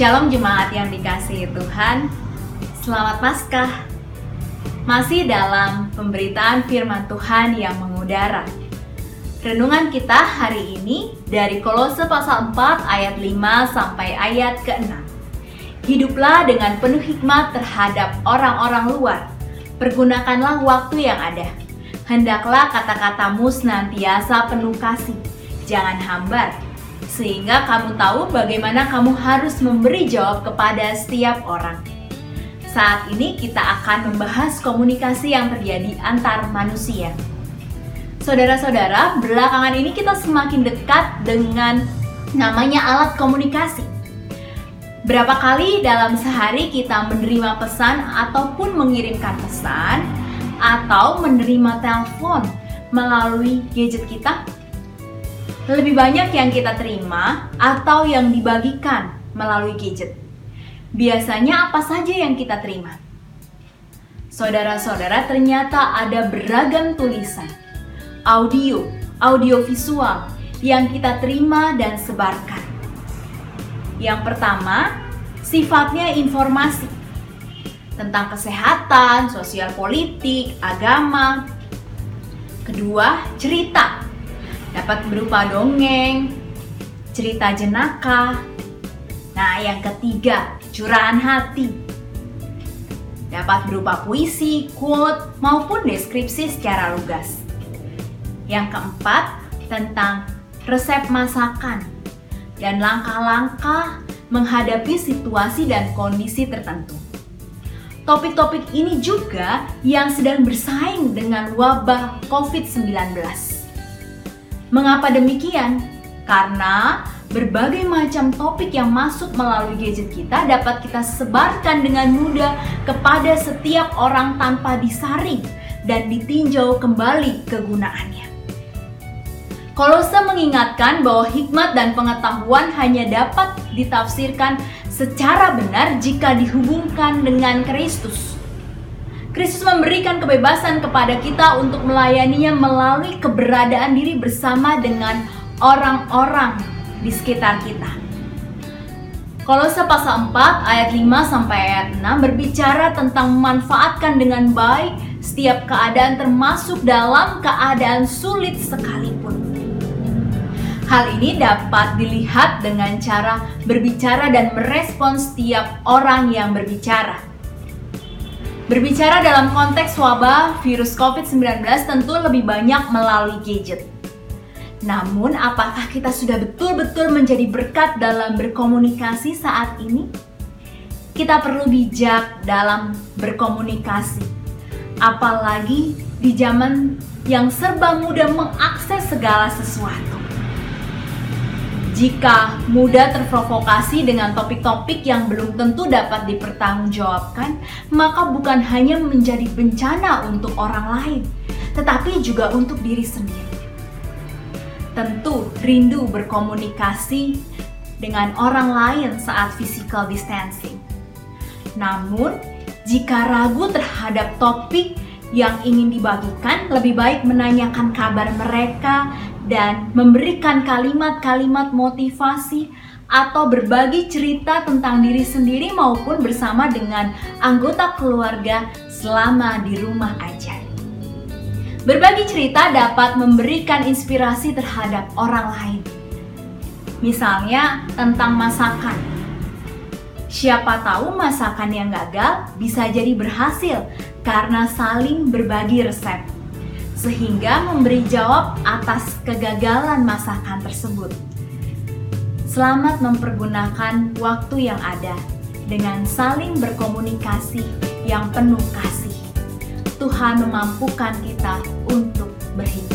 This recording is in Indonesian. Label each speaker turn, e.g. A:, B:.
A: Shalom jemaat yang dikasihi Tuhan. Selamat Paskah. Masih dalam pemberitaan firman Tuhan yang mengudara. Renungan kita hari ini dari Kolose pasal 4 ayat 5 sampai ayat ke-6. Hiduplah dengan penuh hikmat terhadap orang-orang luar. Pergunakanlah waktu yang ada. Hendaklah kata-katamu senantiasa penuh kasih. Jangan hambar, sehingga kamu tahu bagaimana kamu harus memberi jawab kepada setiap orang. Saat ini kita akan membahas komunikasi yang terjadi antar manusia. Saudara-saudara, belakangan ini kita semakin dekat dengan namanya alat komunikasi. Berapa kali dalam sehari kita menerima pesan ataupun mengirimkan pesan atau menerima telepon melalui gadget kita? Lebih banyak yang kita terima atau yang dibagikan melalui gadget. Biasanya apa saja yang kita terima? Saudara-saudara, ternyata ada beragam tulisan audio, audio visual yang kita terima dan sebarkan. Yang pertama, sifatnya informasi tentang kesehatan, sosial politik, agama. Kedua, cerita. Dapat berupa dongeng, cerita jenaka. Nah, yang ketiga, curahan hati. Dapat berupa puisi, quote, maupun deskripsi secara lugas. Yang keempat, tentang resep masakan dan langkah-langkah menghadapi situasi dan kondisi tertentu. Topik-topik ini juga yang sedang bersaing dengan wabah COVID-19. Mengapa demikian? Karena berbagai macam topik yang masuk melalui gadget kita dapat kita sebarkan dengan mudah kepada setiap orang tanpa disaring dan ditinjau kembali kegunaannya. Kolose mengingatkan bahwa hikmat dan pengetahuan hanya dapat ditafsirkan secara benar jika dihubungkan dengan Kristus. Kristus memberikan kebebasan kepada kita untuk melayaninya melalui keberadaan diri bersama dengan orang-orang di sekitar kita. Kolose pasal 4 ayat 5 sampai ayat 6 berbicara tentang memanfaatkan dengan baik setiap keadaan termasuk dalam keadaan sulit sekalipun. Hal ini dapat dilihat dengan cara berbicara dan merespons setiap orang yang berbicara. Berbicara dalam konteks wabah virus COVID-19 tentu lebih banyak melalui gadget. Namun, apakah kita sudah betul-betul menjadi berkat dalam berkomunikasi saat ini? Kita perlu bijak dalam berkomunikasi, apalagi di zaman yang serba mudah mengakses segala sesuatu. Jika mudah terprovokasi dengan topik-topik yang belum tentu dapat dipertanggungjawabkan, maka bukan hanya menjadi bencana untuk orang lain, tetapi juga untuk diri sendiri. Tentu rindu berkomunikasi dengan orang lain saat physical distancing. Namun, jika ragu terhadap topik yang ingin dibagikan, lebih baik menanyakan kabar mereka dan memberikan kalimat-kalimat motivasi atau berbagi cerita tentang diri sendiri maupun bersama dengan anggota keluarga selama di rumah aja. Berbagi cerita dapat memberikan inspirasi terhadap orang lain. Misalnya tentang masakan. Siapa tahu masakan yang gagal bisa jadi berhasil karena saling berbagi resep sehingga memberi jawab atas kegagalan masakan tersebut. Selamat mempergunakan waktu yang ada dengan saling berkomunikasi yang penuh kasih. Tuhan memampukan kita untuk berhidup.